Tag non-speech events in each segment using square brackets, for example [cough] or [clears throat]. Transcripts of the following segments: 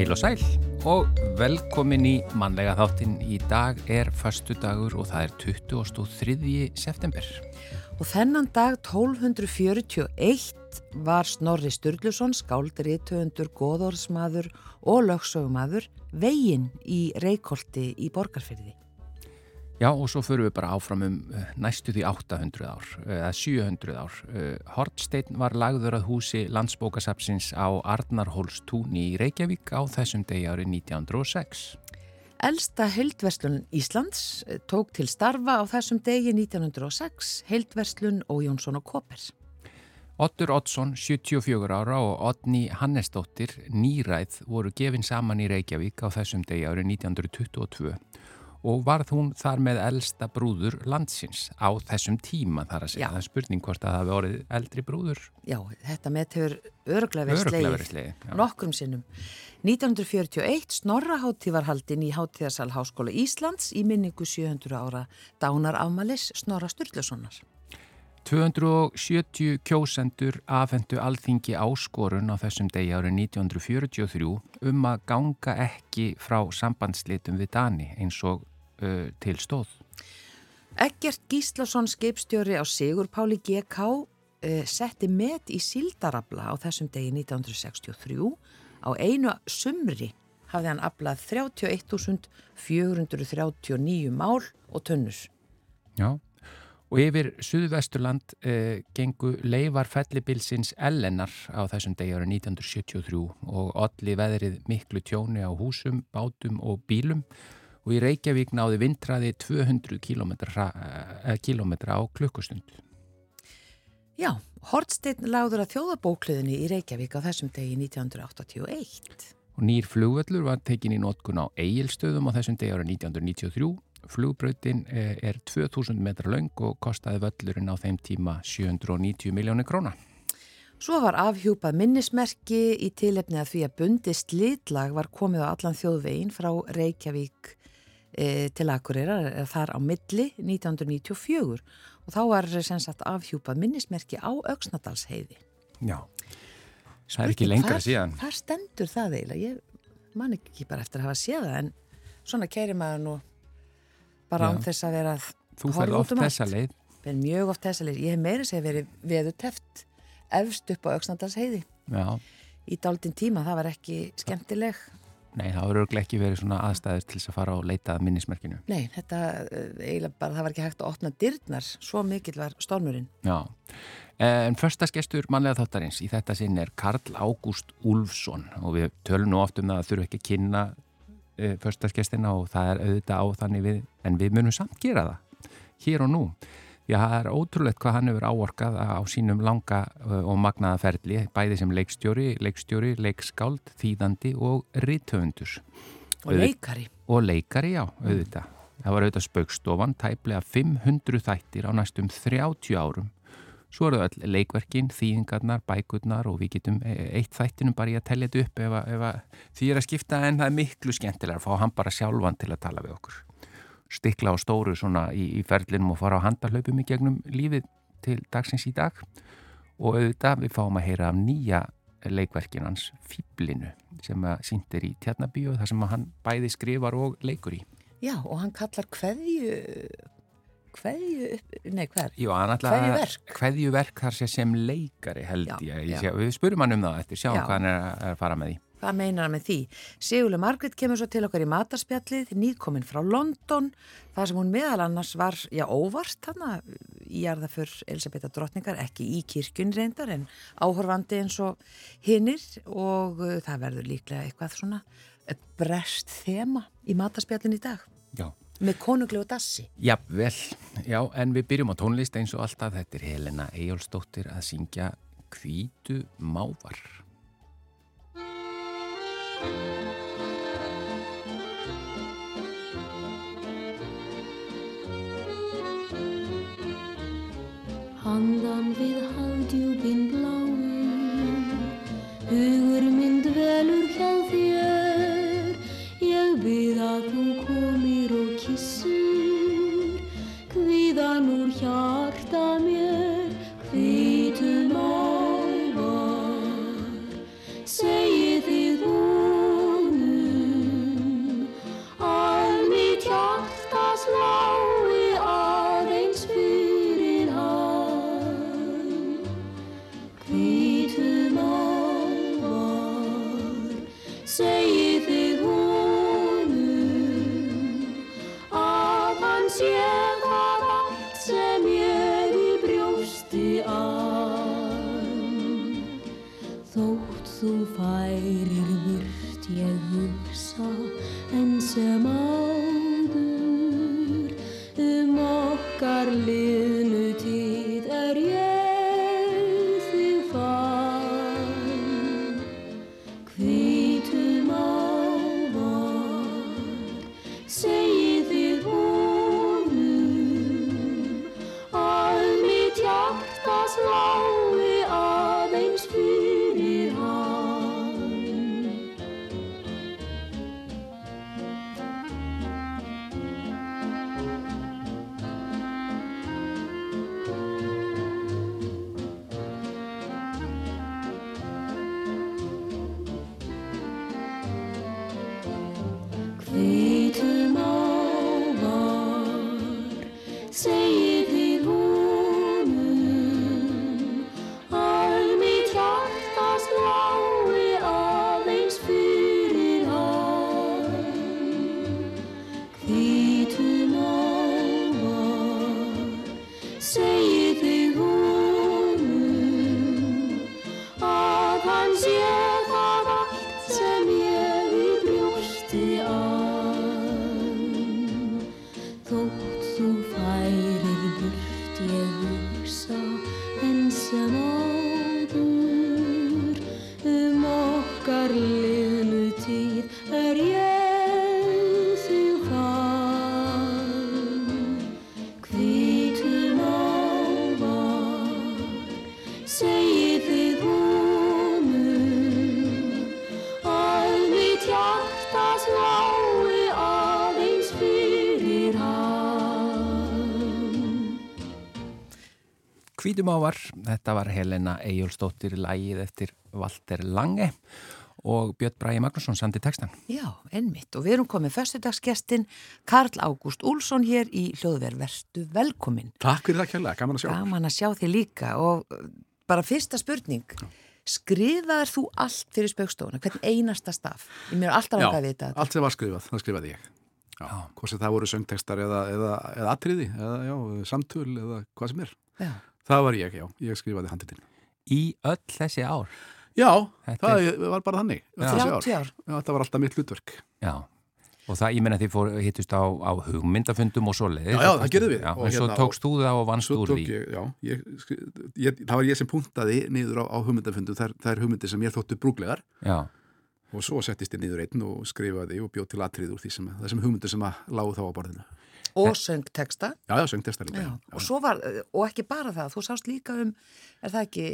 Heil og sæl og velkomin í mannlega þáttinn. Í dag er förstu dagur og það er 23. september. Og þennan dag 1241 var Snorri Sturluson, skáldirítöfundur, góðorðsmaður og lögsögumadur veginn í Reykjóldi í Borgarfyrði. Já og svo förum við bara áfram um eh, næstu því 800 ár, eh, eða 700 ár. Eh, Hortstein var lagður að húsi landsbókasapsins á Arnarhólstúni í Reykjavík á þessum degi árið 1906. Elsta heildverslun Íslands tók til starfa á þessum degi 1906, heildverslun og Jónsson og Koppers. Ottur Oddsson, 74 ára og Otni Hannesdóttir, nýræð, voru gefin saman í Reykjavík á þessum degi árið 1922 og varð hún þar með eldsta brúður landsins á þessum tíma þar að segja. Já. Það er spurning hvort að það hefur orðið eldri brúður. Já, þetta með hefur örglega verið sleið nokkrum sinnum. 1941 Snorraháttíð var haldinn í Háttíðarsal Háskóla Íslands í minningu 700 ára Dánar Afmalis Snorra Sturlusonar. 270 kjósendur afhendu alþingi áskorun á þessum degi árið 1943 um að ganga ekki frá sambandslitum við Dani eins og uh, til stóð. Eggert Gíslason skeipstjóri á Sigurpáli GK uh, setti met í Sildarabla á þessum degi 1963. Á einu sumri hafði hann aflað 31.439 mál og tunnus. Já, og yfir Suðvesturland uh, gengu leifar fellibilsins Ellenar á þessum degi árið 1973 og allir veðrið miklu tjóni á húsum, bátum og bílum og í Reykjavík náði vintraði 200 km á klukkustund. Já, Hortstein láður að þjóðabókluðinni í Reykjavík á þessum degi 1981. Og nýr flugvöllur var tekin í nótkun á Egilstöðum á þessum degi árið 1993. Flugbröðin er 2000 metra laung og kostaði völlurinn á þeim tíma 790 miljónir króna. Svo var afhjúpað minnismerki í tilefni að því að bundi slitlag var komið á allan þjóðvegin frá Reykjavík til Akureyra þar á milli 1994 og þá var sem sagt afhjúpað minnismerki á Öksnadalsheiði. Já, það er ekki lengra hvar, síðan. Hvað stendur það eiginlega? Ég man ekki bara eftir að hafa séð það en svona kæri maður nú bara án þess að vera Þú ferð oft þessa leið. Mjög oft þessa leið. Ég hef meira segið verið veðu teft efst upp á Öksnadalsheiði. Já. Í daldinn tíma, það var ekki skemmtileg Nei, það voru ekki verið svona aðstæður til þess að fara og leita minnismerkinu. Nei, þetta eh, eiginlega bara, það var ekki hægt að opna dyrnar, svo mikill var stormurinn. Já, en förstaskestur mannlega þáttarins í þetta sinn er Karl Ágúst Úlfsson og við tölum nú oft um það að þurfu ekki að kynna e, förstaskestina og það er auðvitað á þannig við, en við munum samt gera það, hér og nú. Já, það er ótrúlegt hvað hann hefur áorkað á sínum langa uh, og magnaða ferli, bæði sem leikstjóri, leikstjóri, leikskáld, þýðandi og rítöfundur. Og leikari. Og leikari, já, auðvitað. Það var auðvitað spaukstofan, tæplega 500 þættir á næstum 30 árum. Svo eru öll leikverkin, þýðingarnar, bækurnar og við getum e, eitt þættinum bara í að tellja þetta upp ef, ef því er að skipta en það er miklu skemmtilega að fá hann bara sjálfan til að tala við okkur stikla á stóru svona í, í ferlinum og fara á handarhlaupum í gegnum lífið til dagsins í dag. Og auðvitað við fáum að heyra af nýja leikverkin hans Fíblinu sem að síndir í Tjarnabíu þar sem að hann bæði skrifar og leikur í. Já og hann kallar hverju hverju, nei hver Jú, hverju verk hverju verk þar sem leikari held já, ég, sé, við spurum hann um það eftir, sjáum já. hvað hann er að fara með því Hvað meinar hann með því? Sigurlu Margrit kemur svo til okkar í matarspjallið, nýkominn frá London, þar sem hún meðal annars var, já, óvart hana í jarðaför Elisabetta Drottningar, ekki í kirkun reyndar en áhorfandi eins og hinnir og uh, það verður líklega eitthvað svona brest þema í matarspjallin í dag. Já. Með konunglu og dassi. Já, vel. Já, en við byrjum á tónlist eins og alltaf. Þetta er Helena Ejólfsdóttir að syngja Kvítu mávar. Handan with hold you been blown Hvítum ávar, þetta var Helena Eyjólfsdóttir lægið eftir Walter Lange og Björn Bræði Magnússon sandi textan. Já, ennmitt og við erum komið föstudagsgestin Karl Ágúst Úlsson hér í hljóðververstu velkomin. Takk fyrir það kjærlega, gaman að sjá. Gaman að sjá þig líka og uh, bara fyrsta spurning, skrifaðar þú allt fyrir spaukstofuna, hvern einasta staf? Ég mér er alltaf að vita þetta. allt sem var skrifað, það skrifaði ég. Já, hvort sem það voru söngtekstar eða, eða, eða atriði, eða já, samtöl eða hvað sem er. Já. Það var ég, já, ég skrifaði handitinn. Í öll þessi ár. Já, Þetta það var bara þannig. öll þessi 30 ár. Já, það var alltaf mitt hlutverk. Já. Og það, ég menna þið fór, hittust á, á hugmyndafundum og svoleiðis. Já, já, það gerðum við. Já, Og en svo hérna- tókst þú það og vannst Svo úr tók því. ég, já, ég, ég, það var ég sem puntaði niður á, á hugmyndafundum, þær, þær hugmyndir sem ég þóttu brúglegar Já, og svo settist ég niður einn og skrifaði og bjóð til atrið úr því sem, þessum hugmyndir sem að lágu þá á borðinu. Og söngteksta. Já, já, söngtestar líka. Já. já. Og var, og ekki bara það, þú sást líka um, er það ekki,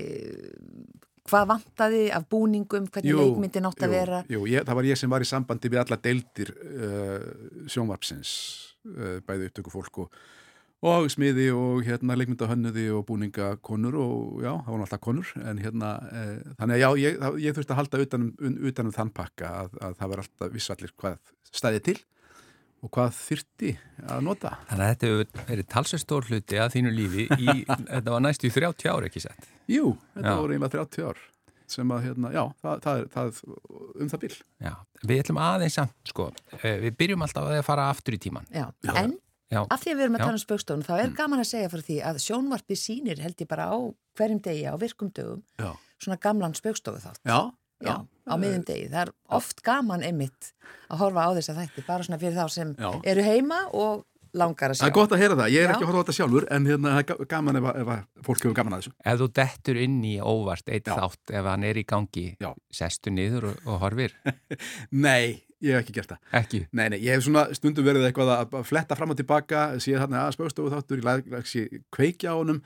hvað vantaði af búningum, hvernig leikmyndin átt að jú, vera? Jú, ég, það var ég sem var í sambandi við alla deildir uh, sjónvarpsins, uh, bæði upptöku fólk og, og smiði og hérna leikmyndahönnuði og búningakonur og já, það var alltaf konur en hérna, uh, þannig að já, ég, það, ég þurfti að halda utanum, utanum þann pakka að, að það var alltaf vissallir hvað stæði til og hvað þyrti að nota. þannig að þetta hefur verið talsverstór hluti að þínu lífi í, [laughs] þetta var næstu í 30 ár ekki sett. Jú, þetta Já. voru einlega 30 ár sem að hérna, já, það, það, er, það um það bil. Já, við ætlum aðeins að, sko, eh, við byrjum alltaf að fara aftur í tíman. Já, en Já, af því að við erum að tala um spaukstofun, þá er gaman að segja fyrir því að sjónvarpi sýnir held ég bara á hverjum degi, á virkum dögum, Já. svona gamlan spaukstofu þátt. Já, Já, á miðum degi. Það er oft gaman einmitt að horfa á þess að þætti, bara svona fyrir þá sem Já. eru heima og langar að sjá. Það er gott að heyra það, ég er Já. ekki að horfa á þetta sjálfur en hérna, það er ga- gaman ef, að- ef að fólk hefur gaman að þessu. ef þú dettur inn í óvart eitt Já. þátt, ef hann er í gangi, Já. sestu niður og, og horfir. [laughs] Nei, ég hef ekki gert það. Ekki. Nei, nei, ég hef svona stundum verið eitthvað að fletta fram og tilbaka, síðan þarna að spögstofu þáttur, ég kveikja á honum,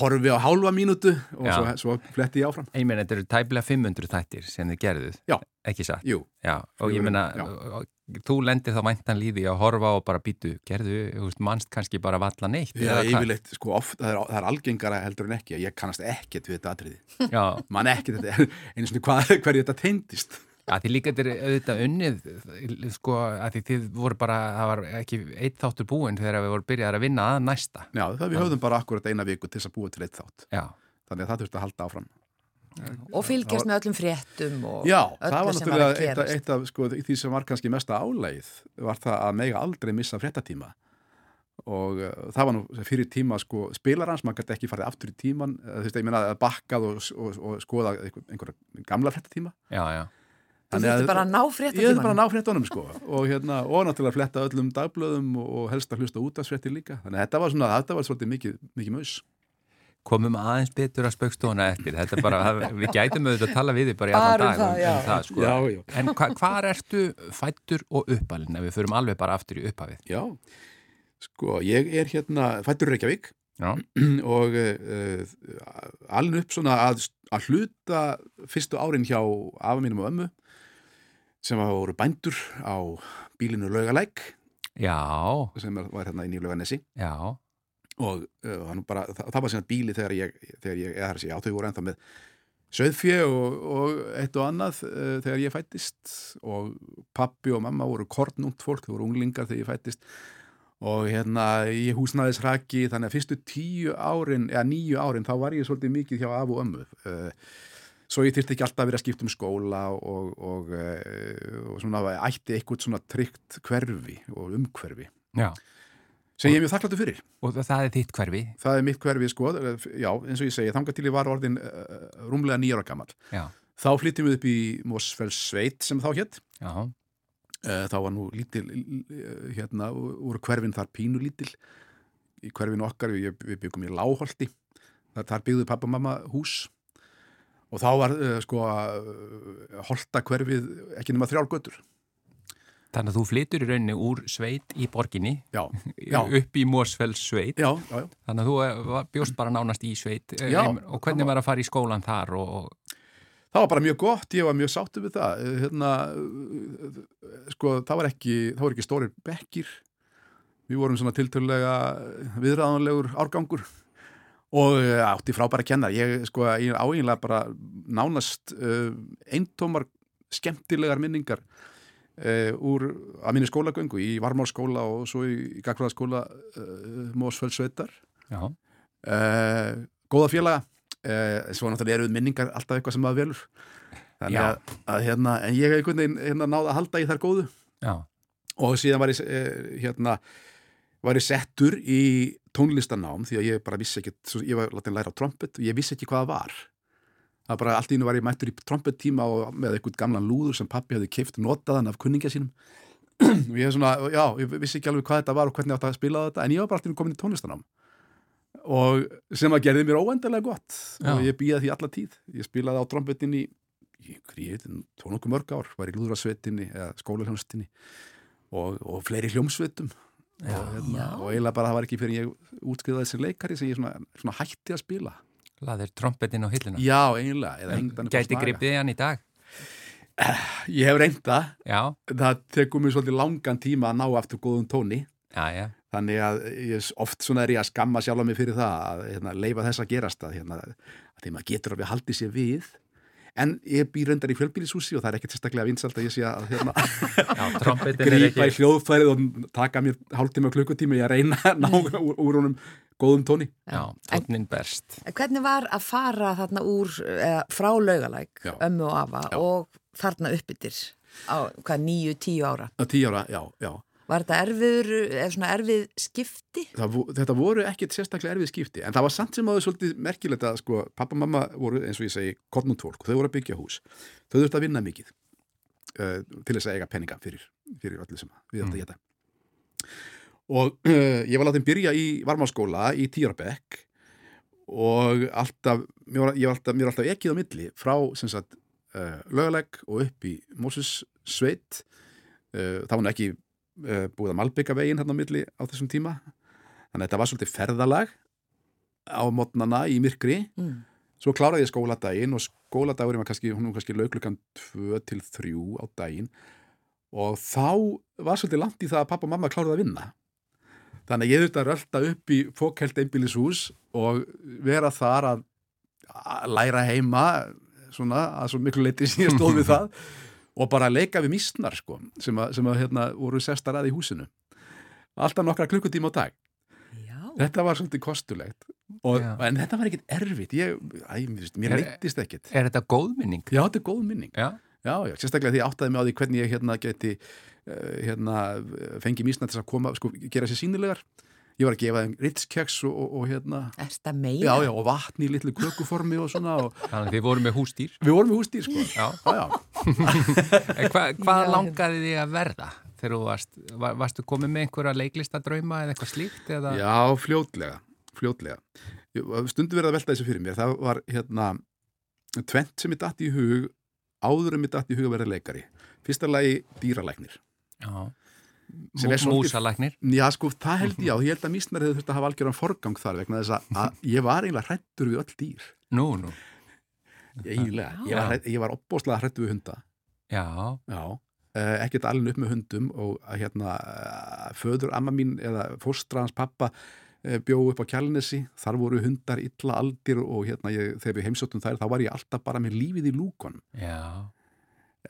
horfi á hálfa mínútu og svo, svo fletti ég áfram. Ég meina, þetta eru tæplega 500 þættir sem þið gerðuð. Já. Ekki satt. Og ég meina, þú lendir þá væntan lífi að horfa og bara býtu, gerðu, mannst kannski bara valla neitt. já, yfirleitt, sko, oft, það er, það er algengara heldur en ekki, ég kannast ekkert við þetta atriði. Já, Man ekkert þetta, [laughs] einu svona hvað, hverju þetta teindist. Að því líka þetta er auðvitað unnið, sko, að því þið voru bara, það var ekki eitt þáttur búinn þegar við vorum byrjað að vinna að næsta. Já, það við höfðum bara akkurat eina viku til þess að búa til eitt þátt. Já, Þannig að það þurfti að halda áfram. Og fylgjast með öllum fréttum og Já, öllu það var var náttúrulega að eitt, eitt af sko, því sem var kannski mesta álægið var það að mega aldrei missa fréttatíma og uh, það var nú fyrir tíma sko spilarans, maður gæti ekki farið aftur í tíman uh, þú veist, ég meina að bakkað og, og, og skoða einhver, einhverja gamla fréttatíma Já, já. Þú þurfti bara að ná frétta Ég þurfti bara að ná fréttunum sko og, hérna, og náttúrulega fletta öllum dagblöðum og, og helst að hlusta út af frétti líka þannig að þetta var svona, þetta var svolítið mikið, mikið maus Komum aðeins betur að spaukstofuna eftir. Þetta bara, [laughs] við gætum auðvitað að tala við þig bara í allan um dag það, já. það, sko. Já, já. En hva, hvar ertu fættur og uppalinn ef við förum alveg bara aftur í upphafið? Já, sko, ég er hérna fættur í Reykjavík Já, [clears throat] og uh, alveg upp svona að, að hluta fyrstu árin hjá afa mínum og ömmu sem var- voru bændur á bílinu Laugalæk já, sem var hérna inn í Lauganesi já. og uh, bara, það, það var sem bíli þegar ég, þegar ég, eða þessi, þau voru ennþá með söðfjö og, og eitt og annað uh, þegar ég fættist og pappi og mamma voru kornungt fólk, þau voru unglingar þegar ég fættist og hérna í húsnæðisraki þannig að fyrstu tíu árin eða níu árin þá var ég svolítið mikið hjá af og ömmu. Uh, svo ég þyrfti ekki alltaf að vera að skipta um skóla og, og, uh, og svona ætti eitthvað svona tryggt hverfi og umhverfi Já, sem ég er mjög þakkláttu fyrir og það er þitt hverfi. Það er mitt hverfi sko, já, eins og ég segi, þangað til ég var orðin uh, rúmlega nýjára gammal. Já, Þá flyttum við upp í Mosfells sveit sem þá hétt. já, Uh, þá var nú lítil, hérna, voru hverfin þar pínu lítil. Í hverfin okkar, við, við byggum í Láholti. Þar, þar byggðu pappa og mamma hús. Og þá var, uh, sko, uh, holta hverfið ekki nema þrjár götur. Þannig að þú flytur í rauninni úr sveit í borginni Já, [laughs] já, upp í Mósfells sveit. já, já, já. Þannig að þú eh, bjóst bara nánast í sveit. eh, Já. og hvernig var að fara í skólan þar og... Það var bara mjög gott, ég var mjög sáttu við það. Hérna, sko, það var ekki, ekki stórir bekkir. Við vorum svona tiltölulega viðræðanlegur árgangur og eh, átti frábæra kennar. Ég, sko, áeinlega bara nánast uh, eintómar skemmtilegar minningar uh, úr að minni skólagöngu í Varmárskóla og svo í, Gagfræðaskóla uh, Uh, góða félaga. Svo náttúrulega eru minningar alltaf eitthvað sem maður velur. Að, að hérna, en ég hef einhvern veginn hérna, náða að halda í þær góðu. Já, og síðan var ég hérna, var ég settur í tónlistanám því að ég bara vissi ekki ég var látið að læra á trompet og ég vissi ekki hvað það var. Það bara allt í innu var ég mættur í trompet tíma og með einhvern gamlan lúður sem pappi hefði keift notaðan af kunningja sínum. [clears throat] Og ég hef svona, já, ég vissi ekki alveg hvað þetta var og hvernig ég átti að spila þetta en ég var bara alltaf komin í tónlistanám og sem að gerði mér óendarlega gott. Já. og ég býjaði því alla tíð. Ég spilaði á trombetinni í, tónokku mörg ár. Var í lúðrasveitinni eða skólahljómsveitinni og, og fleiri hljómsveitum Já. og, hérna, og eiginlega bara það var ekki fyrir ég útskrifaði þessi leikari sem ég svona, svona hætti að spila laðir trompetin á hillina. já, eiginlega á Gæti gripið hann í dag. ég hef reynda, Já, það tekur mér svolítið langan tíma að ná aftur góðum tóni já, já. Þannig að ég, oft svona er ég að skamma sjálf mig fyrir það að hérna, leifa þess að gerast að, hérna, að því maður getur alveg haldið sér við en ég býr reyndar í fjölbýlishúsi og það er ekkert sérstaklega vinsalt að ég sé að hérna, [laughs] Já, trompetin er grípa í hljóðfærið og taka mér hálftíma og klukkutíma í að reyna að ná úr, úr honum góðum tóni. Já, tónin berst. En Hvernig var að fara þarna úr, eða, frá laugalæk, Já. ömmu og afa Já. og þarna uppbyttir á hvað, níu, tíu ára? Tíu ára, já, já. Var þetta erfiður, eða svona erfið skipti? Það, þetta voru ekkert sérstaklega erfið skipti en það var samt sem að þau svolítið merkilegt að sko, pappa og mamma voru eins og ég segi og þau voru að byggja hús. Þau þurftu að vinna mikið uh, til þess að eiga penninga fyrir, fyrir öllu sem við ættum að geta. Og uh, ég var látið byrja í varmáskóla í tíarbekk og alltaf mér var, ég var alltaf, mér var alltaf ekkið á milli frá sem sagt uh, lögalegg og upp í Mósus sveit uh, það var nú ekki búið að malbygga veginn hérna á milli á þessum tíma. Þannig að þetta var svolítið ferðalag á mótnana í myrkri. Mm. svo kláraði ég skóladaginn og skóladagurinn var kannski, hún var kannski lauklukan 2 til 3 á daginn. Og þá var svolítið langt í það að pappa og mamma kláraði að vinna. Þannig að ég þurfti að rölda upp í fókælt einbýlishús og vera þar að læra heima svona að svo miklu leiti sem ég stóð við [laughs] það og bara leika við mísnar sko sem að, sem að hérna voru sestar að í húsinu. Alltaf nokkra klukkutíma á dag. Já. þetta var svolítið kostulegt. Og, en þetta var ekkit erfitt. Ég, æ, mér, leittist ekkit Er þetta góðminning? já, þetta er góð minning. Já, já, já, sérstaklega því ég áttaði mig á því hvernig ég hérna geti uh, hérna, fengi mísna til að koma, sko, gera sér sínilegar Ég var að gefa þeim ritskeks og, og, og hérna, já, já, og vatn í litlu kökuformi og svona og Þannig að þið voru með hústýr. við vorum með hústýr, sko. Já. Já, hva, hvað Já. langaði þið að verða þegar þú varst, var, varstu komið með einhverja leiklistaddrauma eða eitthvað slíkt? Eða? Já, fljótlega, fljótlega. Stundum verið að velta þessu fyrir mér. Það var hérna tvent sem ég datt í hug áður en ég datt í hug að vera leikari. Fyrsta lagi dýralæknir. Já. Sem Músalæknir? Já, sko, það held ég á. Ég held að mísnar hefur þurft að hafa algjöran forgang þar vegna þess að- að ég var eiginlega hrættur við öll dýr. Nú, nú. Eiginlega. Ég var, var opbóðslega hrættur við hunda. Já. Já. Uh, ekkert alveg upp með hundum og að hérna uh, föður amma mín eða fóstra hans pappa uh, bjóð upp á kjálnesi, þar voru hundar illa aldir og hérna ég, þegar við heimsóttum þær þá var ég alltaf bara með lífið í lúkon Já.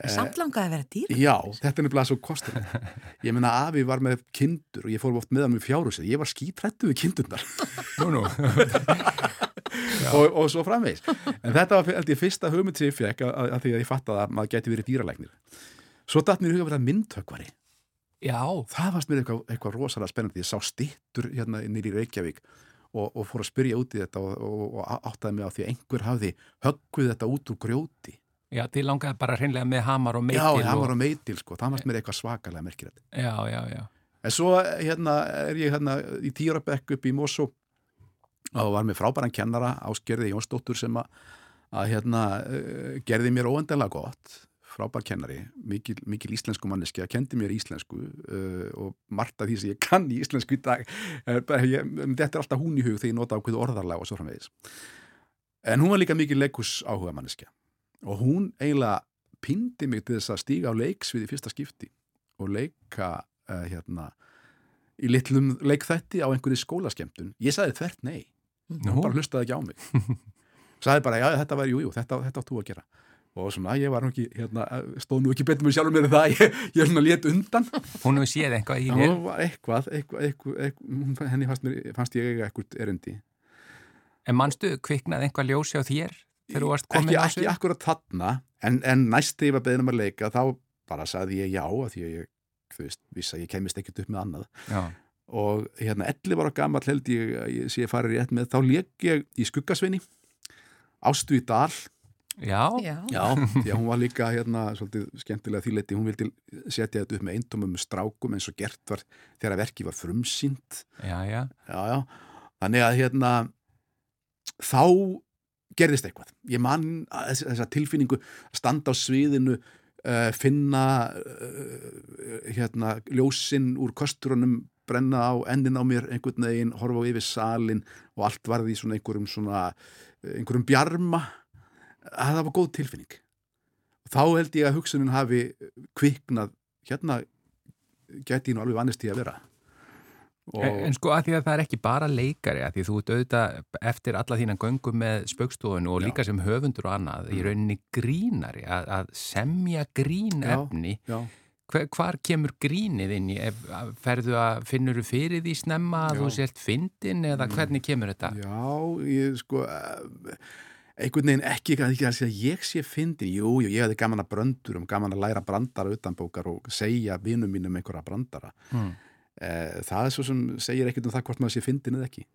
Samt langaði að vera dýr? Já, þetta er nefnilega svo kostur ég meina afi var með kindur og ég fór oft með hann með fjárhúsið, ég var skítrættu við kindurnar Nú, nú. [laughs] og, og svo framvegis. En þetta var held ég fyrsta hugmynd sem ég fekk að, að því að ég fattaði að maður geti verið dýralæknir. Svo datt mér í huga að vera myndhöggvari. Já. það fannst mér eitthvað, eitthvað rosalega spennandi. Ég sá stittur hérna nýri Reykjavík og, og fór að spyrja út í þetta og, og, áttaði mig á því að einhver hafði höggvið þetta út úr grjóti. Já, þið langaði bara hreinlega með hamar og meitil. já, hann og... meitil sko, það fannst mér eitthvað svakalega merkilegt. Já, já, já. en svo hérna er ég hérna í tíurabekk upp í Mosó og var með frábæran kennara áskerði Jónsdóttur sem að, að hérna uh, gerði mér óendalega gott. Frábær kennari, mikil, mikil íslensku manneski að kendi mér íslensku uh, og margt af því sem ég kann í íslensku í dag bara, ég, þetta er alltaf hún í hug þegar ég nota ákveðu orðarlag og svo framvegis. En hún var líka mikil leikus áhuga manneska og hún eiginlega pindi mig til þess að stíga á leiksvið í fyrsta skipti og leika uh, hérna í litlum leikþætti á einhverju skólaskemtun ég sagði þvert nei, Nú, hún bara hlustaði ekki á mig. Sagði bara, já, þetta var, jú, jú, þetta, þetta átt þú að gera. Og svona, ég var nú ekki, hérna, stóð nú ekki betur með sjálfur mér en það, [laughs] ég, ég svona let undan. Hún hefur séð eitthvað í var eitthvað, eitthvað, eitthvað, eitthvað henni fannst, mér, fannst ég eitthvað erindi. En manstu kviknaði einhvað ljósi á þér þegar þú varst komin á ekki svið? akkurat þarna en, en næst þegar ég var beðin um að leika þá bara sagði ég já að því að ég þú veist, að ég kemist ekkert upp með annað. Já. Og hérna 11 ára gammal held ég að ég sé að fara rétt með þá leik ég í skuggasveini Ástu í Dal Já. Já. Já, hún var líka hérna svolítið skemmtilega þýleiti, hún vildi setja þetta upp með eindomum strákum eins og gert var þegar verkið var frumsýnt Já, já. já, já, þannig að hérna þá gerðist eitthvað ég man þess- þessa tilfinningu standa á sviðinu uh, finna uh, hérna ljósinn úr kosturunum brenna á ennin á mér einhvern veginn, horfa á yfir salin og allt varði í svona einhverjum svona einhverjum bjarma að það var góð tilfinning þá held ég að hugsunin hafi kviknað hérna gæti ég nú alveg vannist í að vera En, en sko að því að það er ekki bara leikari að því þú ert auðvitað eftir alla þína göngum með spaukstofunu og Já. líka sem höfundur og annað í Mm. rauninni grínari að, að semja grín Já. já, hvar kemur grínið inn í ferðu að finnur þú fyrir því snemma að Já. þú sért fyndin eða Mm. hvernig kemur þetta? Já, ég sko einhvern veginn ekki ekki að ég sé fyndin, jú, jú, ég hefði gaman að bröndur um gaman að læra brandara utanbókar og segja vinum mínum einhverja brandara Hmm. eh, það er svo sem segir ekkert um það hvort maður sé fyndin eða ekki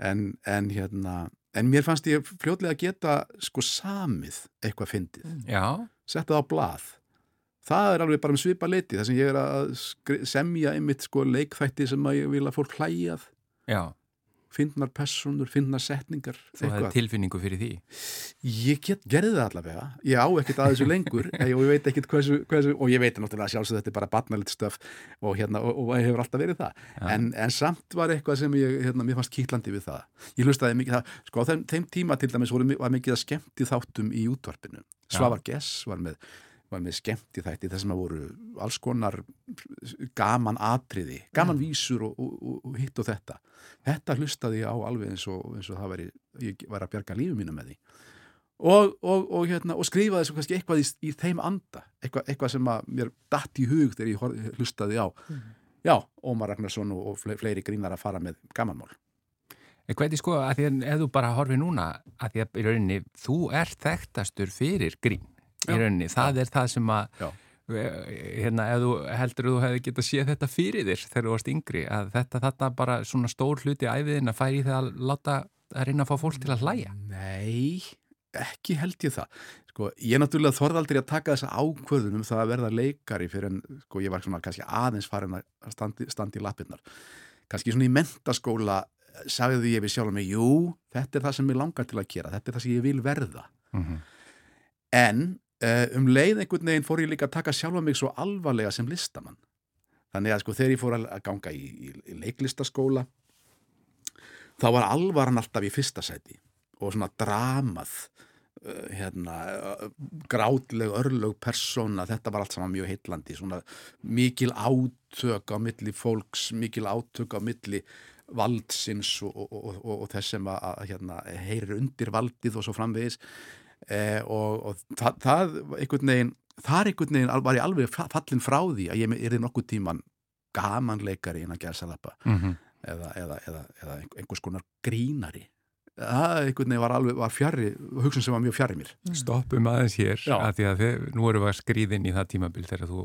en, en hérna en mér fannst ég fljótlega að geta sko samið eitthvað fyndið Já, setta það á blað það er alveg bara um svipa leiti þar sem ég er að semja einmitt sko leikþætti sem að ég vil að fólk hlæjað já, fyndnar personur, fyndnar setningar þú hefði tilfinningu fyrir því. Ég get, gerði það allavega, ég á ekkert að þessu lengur [laughs] eh, og ég veit ekkert hversu, hversu og ég veit náttúrulega sjálfsög þetta er bara barnalegt stöf og, hérna, og, og hefur alltaf verið það. En, en samt var eitthvað sem ég, hérna, mér fannst kýtlandi við það. Ég hlustaði mikið það, sko á þeim, þeim tíma til dæmis voru, var mikið að skemmti þáttum í útvarpinu, Svavar Gess var með var með skemmti þætti þar sem að voru alls konar gaman atriði, gaman vísur og, og, og, hitt og þetta. Þetta hlustaði ég á alveg eins og, eins og það væri, ég var að bjarga lífi mínu með því. Og, og, og, hérna, og skrifaði svo kannski eitthvað í, í þeim anda eitthvað, eitthvað sem mér datt í hug þegar ég hlustaði á. Já, Ómar Ragnarsson og, og fle- fleiri grínar að fara með gamanmál. En hvernig sko, að því að ef þú bara horfir núna, að því að í rauninni þú ert þekktastur fyrir grín. Í rauninni, það er það sem að Já. hérna, ef þú heldur að þú hefði getað séð þetta fyrir þér þegar þú varst yngri, að þetta þarna bara svona stór hluti æfiðin að færi þegar að láta að reyna að fá fólk til að hlæja Nei, ekki held ég það. Sko, ég náttúrulega þorði aldrei að taka þessa ákvöðunum það að verða leikari fyrir en sko, ég var svona kannski aðeins farin að standi, standi í lappirnar. Kannski svona í mentaskóla sagði ég við sjálf mig, jú, þetta er það sem ég langar til að gera, þetta er það sem ég vil verða. mm -hmm. En um leið einhvern veginn fór ég líka að taka sjálfa mig svo alvarlega sem listamann. Þannig að sko þegar ég fór að ganga í, í, í leiklistaskóla þá var alvaran alltaf í fyrsta sæti og svona dramað uh, hérna, uh, grátleg örlög persóna, þetta var allt saman mjög heitlandi, svona mikil átök á milli fólks, mikil átök á milli valdsins og, og, og, og þess sem að hérna, heyrir undir valdið og svo framvegis eh, og það, það einhvern veginn, þar einhvern veginn var ég alveg fallin frá því að ég er í nokkuð tíman gamanleikari innan gerðsalappa Mm -hmm. eða, eða, eða, eða einhvers konar grínari það einhvern veginn var alveg var fjarrri, hugsun sem var mjög fjarrri mér Stoppum aðeins hér Já. að því að þið, nú erum við að skrýðin í það tímabil þegar þú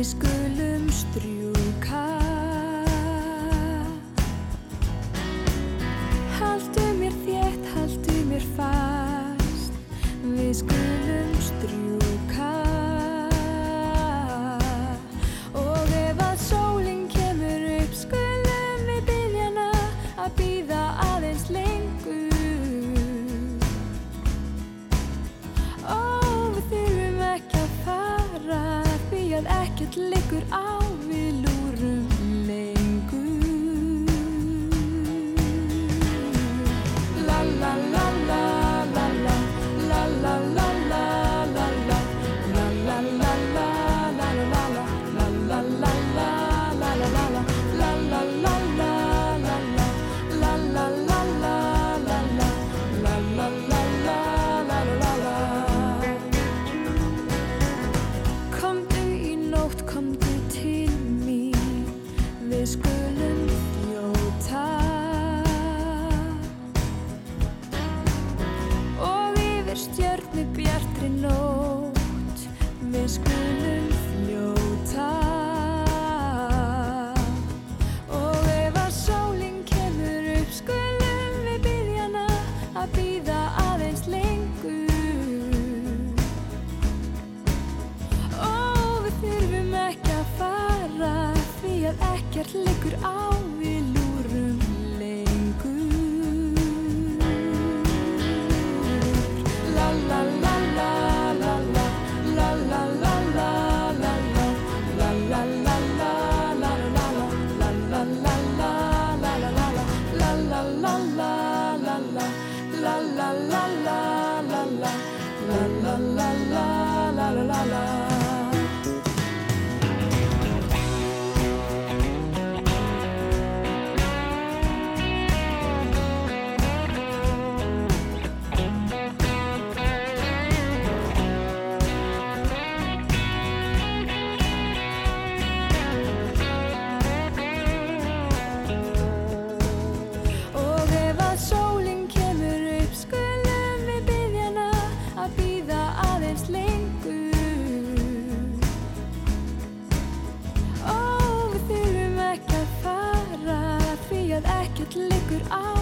is good. allt liggur á. allt liggur á.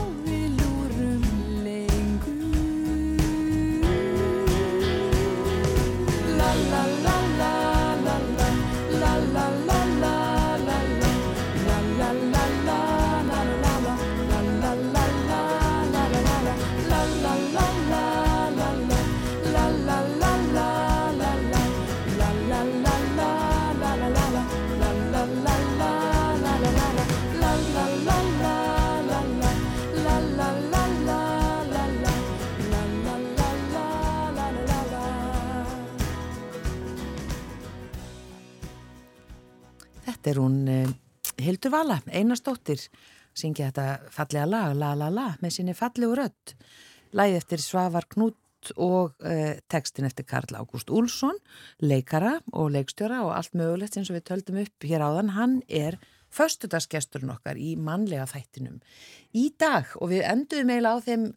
Þetta er hún uh, Hildur Vala, einastóttir, syngja þetta fallega lag, la la la, með sinni fallegu rödd. Læði eftir Svavar Knút og uh, textin eftir Karl Ágúst Úlsson, leikara og leikstjóra og allt mögulegt eins og við töldum upp hér áðan. Hann er föstudagsgesturinn okkar í mannlega þættinum í dag og við enduðum eiginlega á þeim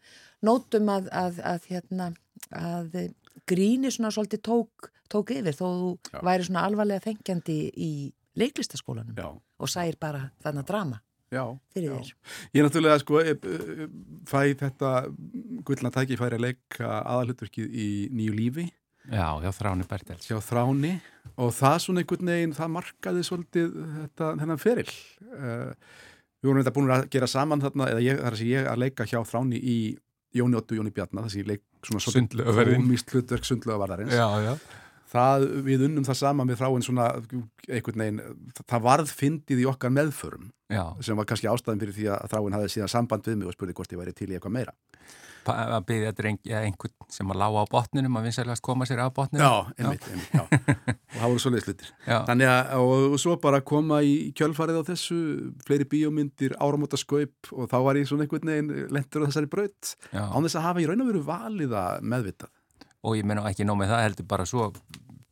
nótum að, að, að, hérna, að gríni svona svolítið tók, tók yfir þó þú væri svona alvarlega þengjandi í leiklistaskólanum Já, og sæir bara þarna drama já. fyrir já. þér. Ég náttúrulega sko e, e, fæ þetta gullna tæki færi að leika aðalhutverkið í nýju lífi Já, já, Þráni Bertels. hjá Þráni og það svona einhvern veginn, það markaði svolítið þetta, þennan feril. Uh, við vorum þetta búin að gera saman þarna, eða ég, þar sem ég að leika hjá Þráni í Jóni Ottu, Jóni Bjarnar, þess að ég leik svona Sundlaugaverðinn. komist hlutverk sundlögavarðarins. Já, já. Það, við unnum það saman með Þráin svona einhvern veginn, það varð fyndið í okkar meðförum Já, sem var kannski ástæðan fyrir því að Þráin hafði síðan samband við mig og spurði hvort ég væri til í eitthvað meira. Að byggja dreng, ja, einhvern sem að lága á botninum að vinsalegast koma sér af botninum. Já, einmitt, einmitt, já. [laughs] og það voru svoleiðis hlutir. Já, Þannig að, og, svo bara koma í kjölfarið á þessu, fleiri bíómyndir, áramóta skaup og þá var ég svona einhvern veginn lentur á þessari braut, já. án þess að hafa í raun og veru valið að meðvitað. Og ég menna ekki nóg með það, heldur bara svo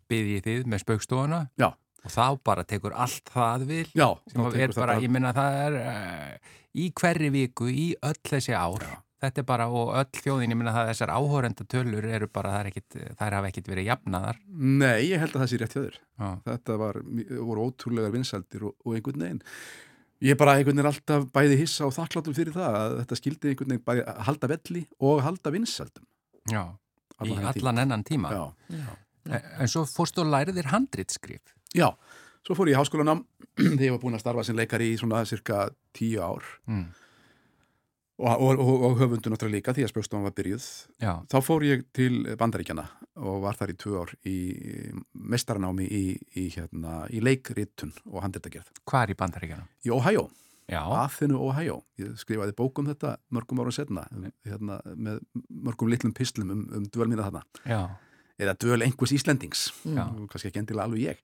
byggði þið með spaukstofuna Já. og þá bara tekur allt það vil Já, sem er bara, ég menna það er uh, í hverri viku, í öll þessi ár Já. þetta er bara, og öll þjóðin, ég menna það þessar áhórendatölur eru bara, það er ekkit, þær hafa ekkit verið jafnaðar Nei, ég held að það sé rétt. Já, Þetta var, voru ótrúlegar vinsældir og, og einhvern veginn. Ég bara einhvern veginn alltaf bæði hissa og þakklátum fyrir það að þetta skildi einhvern veginn bæði halda velli og halda vinsældum. já. Í Allan tíma. allan ennan tíma Já. Já. En, en svo fórstu og lærið þér handritskrif Já, svo fór ég í háskólanám [clears throat] þegar ég var búin að starfa sem leikari í svona cirka tíu ár mm. og, og, og, og höfundu náttúrulega líka því að spjókstofan var byrjuð. Já, Þá fór ég til Bandaríkjana og var þar í tvö ár í mestaranámi í, í, hérna, í leikritun og handetagerð. hvar í bandaríkjana? Í Ohio, Já, aðþinu Ohio. Ég skrifaði bók um þetta mörgum árum setna um, hérna, með mörgum litlum pislum um, um dvöl mína þarna. já, Eða dvöl einhvers Íslendings. kannski ekki endilega alveg ég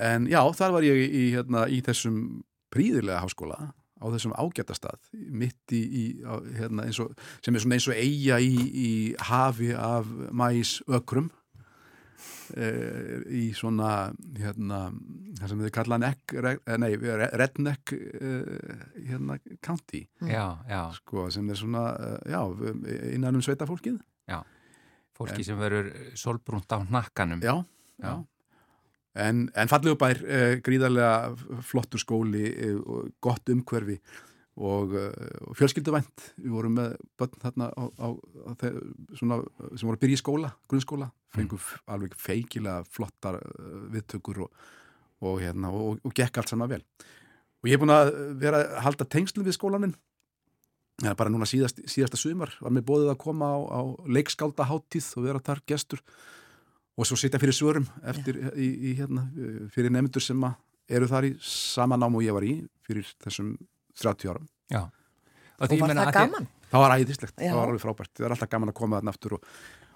en já, þar var ég í, hérna, í þessum príðilega háskóla á þessum ágættastað mitt í, í á, hérna, og, sem er svona eins og eiga í, í hafi af mæs ökrum í svona hérna, það sem þið kalla neck, re, eh, nei, re- redneck e, hérna, county. Já, já. Sko, sem er svona, eh, já, innan um sveitafólkið. Fólki sem verður solbrúnt á hnakkanum. Já, já. En, en fallegu bær, eh, gríðarlega flottur skóli, eh, og gott umhverfi og, eh, og fjölskylduvænt. Við vorum með börn þarna á, á, á svona, sem voru að byrja í skóla, grunnskóla, fengum mm. alveg feikilega flottar eh, viðtökur og, og, hérna, og, og gekk allt saman vel. Og ég er búin að vera að halda tengslum við skólaninn. Er bara núna síðast, síðasta sumar var mér bóðið að koma á, á leikskálda og vera þar gestur og svo sitja fyrir svörum eftir, í, í, hérna, fyrir nefndur sem eru þar í sama nám og ég var í fyrir þessum 30 árum. Já Og var það gaman? Það var æðislegt, Já. það var alveg frábært. Það er alltaf gaman að koma þarna aftur og,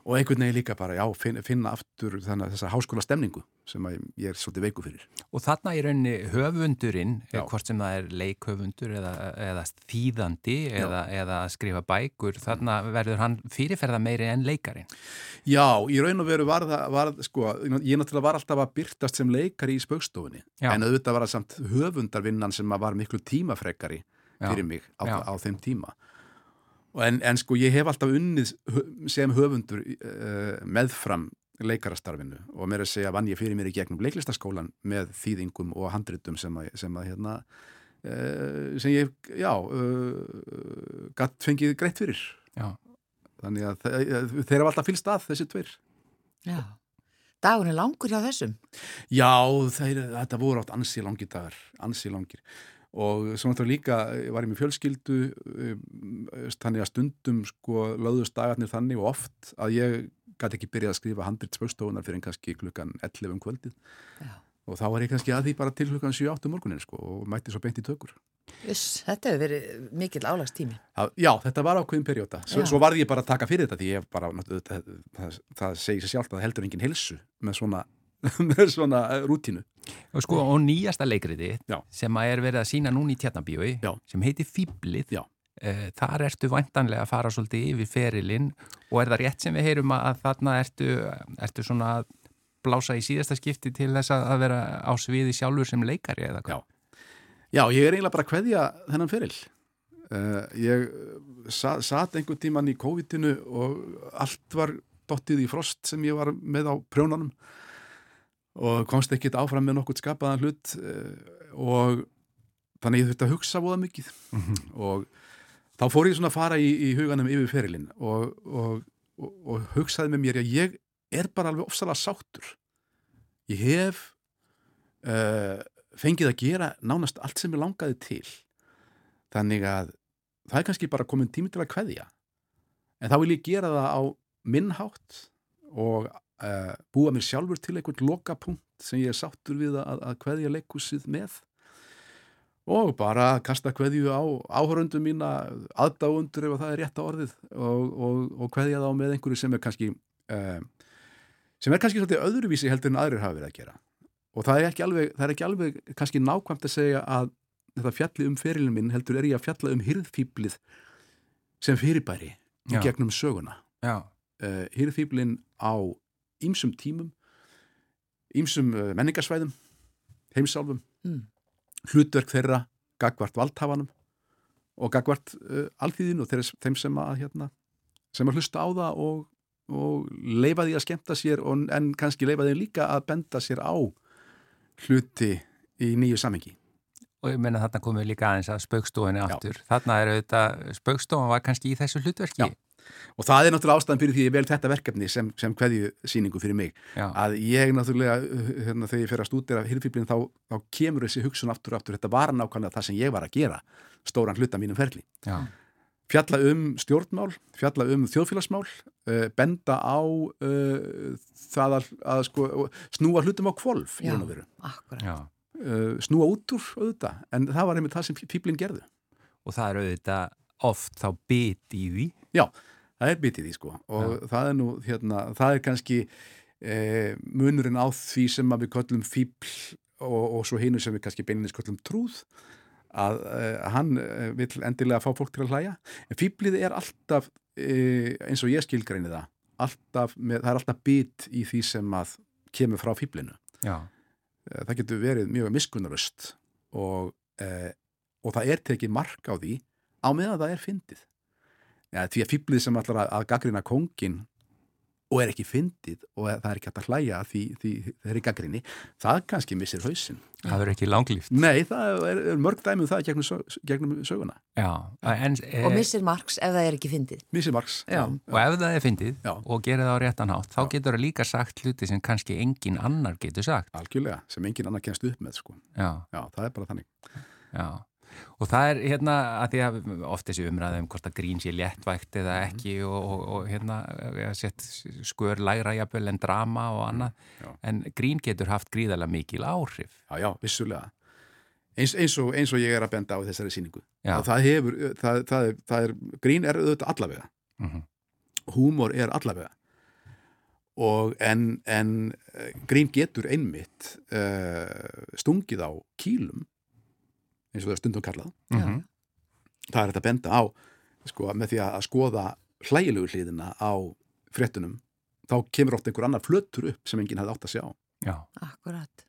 og einhvern veginn líka bara, já, finna, finna aftur þannig að þessa háskóla stemningu sem ég er svolítið veiku fyrir. Og þarna í rauninni höfundurinn, Já. hvort sem það er leikhöfundur eða, eða þýðandi eða, eða skrifa bækur, þarna verður hann fyrirferða meiri en leikarinn. Já, í raun og veru var það, var, sko, ég náttúrulega var alltaf að byrtast sem leikari í spaukstofunni, Já. en auðvitað var það samt höfundarvinnan sem var miklu tímafrekari Já. fyrir mig á, Já. á þeim tíma. En, en sko ég hef alltaf unnið sem höfundur uh, meðfram leikarastarfinu og mér að segja vann ég fyrir mér í gegnum leiklistaskólan með þýðingum og handritum sem að, sem að hérna uh, sem ég, já uh, gatt fengið greitt fyrir Já. þannig að þe- þeir hafa alltaf fylgst að þessi tveir Já. Dagun er langur hjá þessum. Já, þeir, þetta voru átt ansi langir dagar, ansi langir og svo náttúrulega líka eh, var ég með fjölskyldu um, þannig að stundum sko löðust dagarnir þannig og oft að ég gæti ekki byrjað að skrifa handrit spökstofunar fyrir en kannski klukkan 11 um kvöldið Já. og þá var ég kannski að því bara til klukkan 7-8 um morgunin sko og mætti svo beint í tökur Uss, þetta hefur verið mikill álagstími. Já, þetta var ákveðin perjóta svo, svo varði ég bara að taka fyrir þetta því ég bara, það, það, það segir sér sjálft að heldur engin hilsu með svona [laughs] með svona eh, rútínu. Og sko, og nýjasta leikriti Já. sem að er verið að sína núna í tjarnabíói Já. sem heitir Fýblið Já. Eh, þar ertu væntanlega að fara svolítið yfir ferilinn og er það rétt sem við heyrum að þarna ertu, ertu svona að blása í síðasta skipti til þess að vera á sviði sjálfur sem leikari eða hvað? Já, ég er eiginlega bara að kveðja þennan feril. Uh, ég sa, satt einhvern tíman í COVID-inu og allt var dottið í frost sem ég var með á prjónanum og komst ekkit áfram með nokkurt skapaðan hlut uh, og þannig ég þurfti að hugsa voða mikið og þá fór ég svona að fara í, í huganum yfir ferilinn og, og, og, og hugsaði með mér að ég er bara alveg ofsalega sáttur. Ég hef uh, fengið að gera nánast allt sem ég langaði til. Þannig að það er kannski bara komin tími til að kveðja. En þá vil ég gera það á minnhátt og uh, búa mér sjálfur til einhvern lokapunkt sem ég er sáttur við að, að kveðja leikúsið með. Og bara kasta kveðju á áhörundum mína, aðdáundur ef það er rétt á orðið og, og, og kveðja þá með einhverju sem er kannski uh, sem er kannski svolítið öðruvísi heldur en aðrir hafa verið að gera. Og það er ekki alveg, er ekki alveg kannski nákvæmt að segja að þetta fjalli um ferilin minn heldur er ég að fjalla um hyrðfýblið sem fyrirbæri Já. gegnum söguna. Uh, hyrðfýblin á ýmsum tímum ýmsum uh, menningarsvæðum heimsálfum Mm. hlutverk þeirra gagvart valdhafanum og gagvart uh, alþýðinu og þeirra, þeim sem að hérna, sem að hlusta á það og, og leifa því að skemmta sér og, en kannski leifa því líka að benda sér á hluti í nýju samengi Og ég menna þarna komum við líka aðeins að spaukstofunni Já. aftur. Þarna er auðvitað, spaukstofan var kannski í þessu hlutverki. Já. Og það er náttúrulega ástæðan fyrir því ég vel þetta verkefni sem, sem kveðju síningu fyrir mig Já. að ég náttúrulega hérna, þegar ég fer að stúdera hirðfýblin þá, þá kemur þessi hugsun aftur og aftur þetta var nákvæmlega það sem ég var að gera stóran hluta mínum ferli Já. fjalla um stjórnmál, fjalla um þjóðfélagsmál, uh, benda á uh, það að, að sko, snúa hlutum á kvolf í Já. raun og veru, Akkurat. Uh, snúa út úr auðvitað, en það var einmitt það sem fíblin gerðu. Og það er auðvitað oft þá bit í því. Já, það er bitið í sko. Og það er nú, hérna, það er kannski eh, munurinn á því sem við köllum fíbl og, og svo hinu sem við kannski beininins köllum trúð að eh, hann eh, vill endilega fá fólk til að hlæja. En fíblið er alltaf eh, eins og ég skilgreini það alltaf með, það er alltaf bit í því sem að kemur frá fíblinu Já. Eh, það getur verið mjög miskunnaröst og, eh, og það er tekið mark á því á meðan það er fyndið ja, því að fýblið sem allar að, að gaggrina kongin og er ekki fyndið og það er ekki hægt að hlæja því, því þeir eru gaggrinni, það kannski missir hausinn. Það verður ekki langlíft. Nei, það er, er mörg dæmið það gegnum, sög, gegnum söguna. Já. En, e, Og missir marks ef það er ekki fyndið. Missir margs. Já. og ef það er fyndið Já. og gerir það á réttan hátt, þá getur það líka sagt hluti sem kannski engin annar getur sagt. Algjörlega, sem engin annar kemst upp með, sko. Já. Já, það er bara þannig. Já, og það er hérna að því að oft þessi umræði um hvort að grín sé léttvægt eða ekki og, og, og hérna sett skör lægra jafnvel en drama og annað, Já. en grín getur haft gríðarlega mikil áhrif. Já, já, vissulega. Eins, eins, og, eins og ég er að benda á þessari. Og það hefur, það, það, er, það er, grín er auðvitað allavega. Mm húmor er allavega og en, en eh, grín getur einmitt uh, stungið á kýlum eins og það er stundum kallað -hmm. það er þetta að benda á sko, með því að skoða hlægilegu hliðina á fréttunum þá kemur oft einhver annar flötur upp sem enginn hefði átt að sjá Já, Akkurat.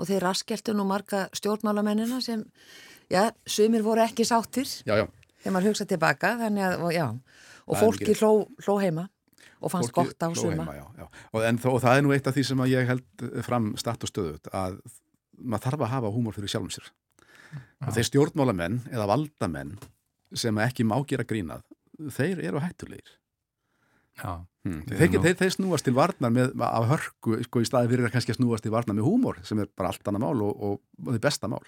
Og þeir raskjæltu nú marga stjórnmálamennina sem, já, sumir voru ekki sáttir já, já, þegar maður hugsa tilbaka, þannig að, og, já, og Það er fólki hló, hló heima og fannst Fólkið gott á suma. heima, já, já. Og, en, þó, og það er nú eitt af því sem að ég held fram statt og stöðut að maður þarf að hafa húmor fyrir sjálfum sér og þeir stjórnmálamenn eða valdamenn sem ekki má gera grínað þeir eru hættulegir já, hmm. Þeir, erum nú- þeir, þeir snúast til varnar með, af hörku sko, í staði fyrir að kannski snúast til varnar með húmor sem er bara allt annað mál og, og, og þið besta mál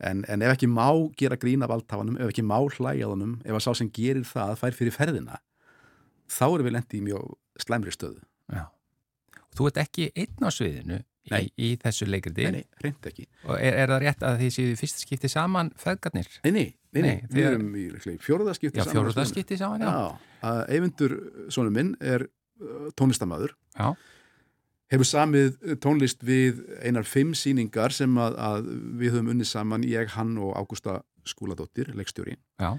en, en ef ekki má gera grína valdhafanum, ef ekki má hlæjaðunum ef að sá sem gerir það fær fyrir ferðina þá erum við lendi í mjög slæmri stöðu já. Þú ert ekki einn á sviðinu Nei. í þessu leikriti Nei, nei, reynd ekki. og er, er það rétt að þið séu í fyrsta skipti saman feðgarnir? Nei, nei, nei, nei. Við erum í, í fjóruðaskipti Já, fjóruða skipti saman, já. Já, að Eyvindur, sonur minn, er uh, tónlistamæður, Já, hefur samið tónlist við einar fimm síningar sem að, að við höfum unnið saman, ég, hann og Ágústa Skúladóttir, leikstjóri Já,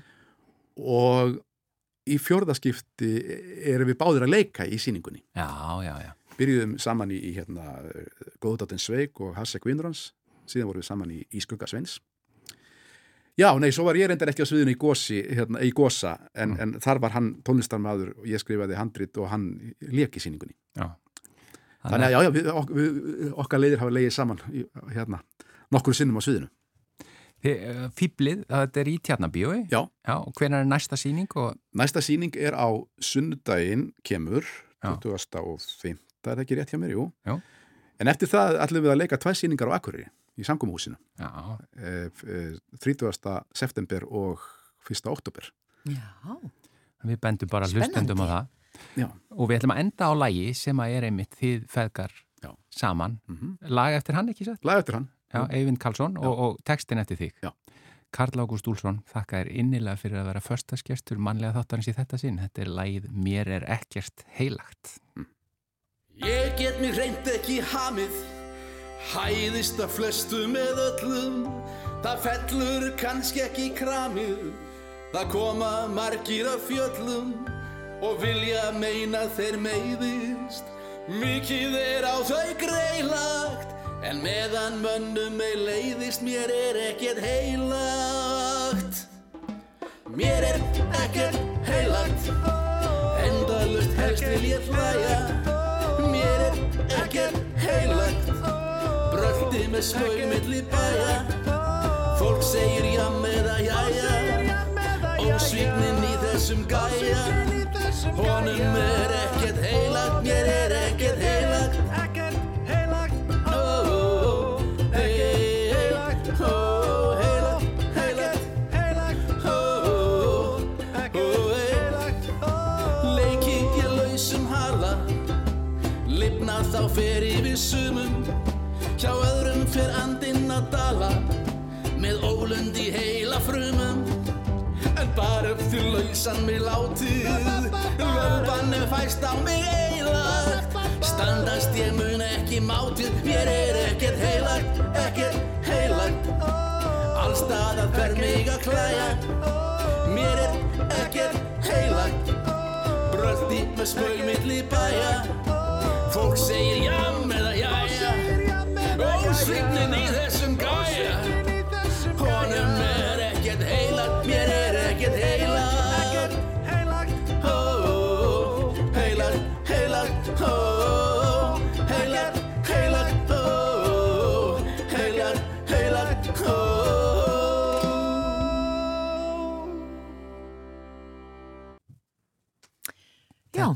og í fjórðaskipti erum við báðir að leika í síningunni. já, já, já. Byrjuðum saman í, í hérna, Góðdáttinn Sveik og Hassek Vinnurans, síðan vorum við saman í, í Skugga Sveins. Já, nei, svo var ég reyndar ekki á sviðinu í Gósi, hérna, í Gósa, en, en þar var hann tónlistarmaður og ég skrifaði handrit og hann lék í síningunni. já. Þannig að já, já, við, ok, við, okkar leiðir hafa leiðið saman hérna, nokkru sinnum á sviðinu. Uh, Fýblið, þetta er í Tjarnabíói Já, Já, og hvenær er næsta síning og næsta síning er á sunnudaginn kemur, Já. 20. og 5. Það er ekki rétt hjá mér, jú. Já. En eftir það ætlum við að leika tvær síningar á Akureyri í samkómuhúsinu, Já, eh, eh, 30. september og 1. oktober. Já, við bendum bara hlustendum á það Já, og við ætlum að enda á lægi sem að er einmitt þið feðgar Já. saman mm lag eftir hann ekki satt? lag eftir hann. Já, Eyvind Karlsson og, og textin eftir þig Já. Karl Ágúst Úlsson, þakka þér innilega fyrir að vera förstaskestur mannlega þáttarins í þetta sinn þetta er lagið Mér er ekkert heilagt Ég get mér reynd ekki hamið. Hæðist að flestu með öllum. Það fellur kannski ekki kramið. Það koma margir af fjöllum Og vilja meina þeir meiðist. Mikið er á þau greilagt En meðan mönnum ei leiðist Mér er ekkert heilagt. Mér er ekkert heilagt. Endalust helst vil ég hlæja Bröldi með smög milli bæja. Fólk segir jam eða jæja. Ósvíknin í þessum gæja. Honum er ekkert heilagt Mér er ekkert að dala Með ólund í heila frumum. En bara upp til lausan mig látið. Er fæst á mig eilagt Standast ég mun ekki mátið. Mér er ekkert heilagt, ekkert heilagt. Allstaðar fer mig að klæja. Mér er ekkert heilagt. Bröldi með smög milli bæja. Fólk segir jam eða jæja. Ósvignin í þessum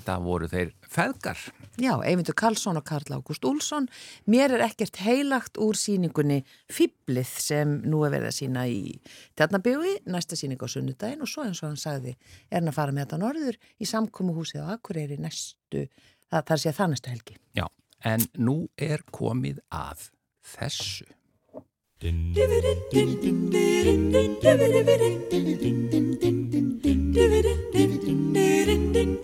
Þetta voru þeir feðgar já, Eyvindur Karlsson og Karl Ágúst Úlsson. Mér er ekkert heilagt úr síningunni Fýblið sem nú er verið að sína í Tjarnabíói, næsta síning á sunnudaginn og svo eins og hann sagði er hann að fara með þetta norður í samkómuhúsið á Akureyri næstu, það, það sé það næstu helgi. Já, en nú er komið að þessu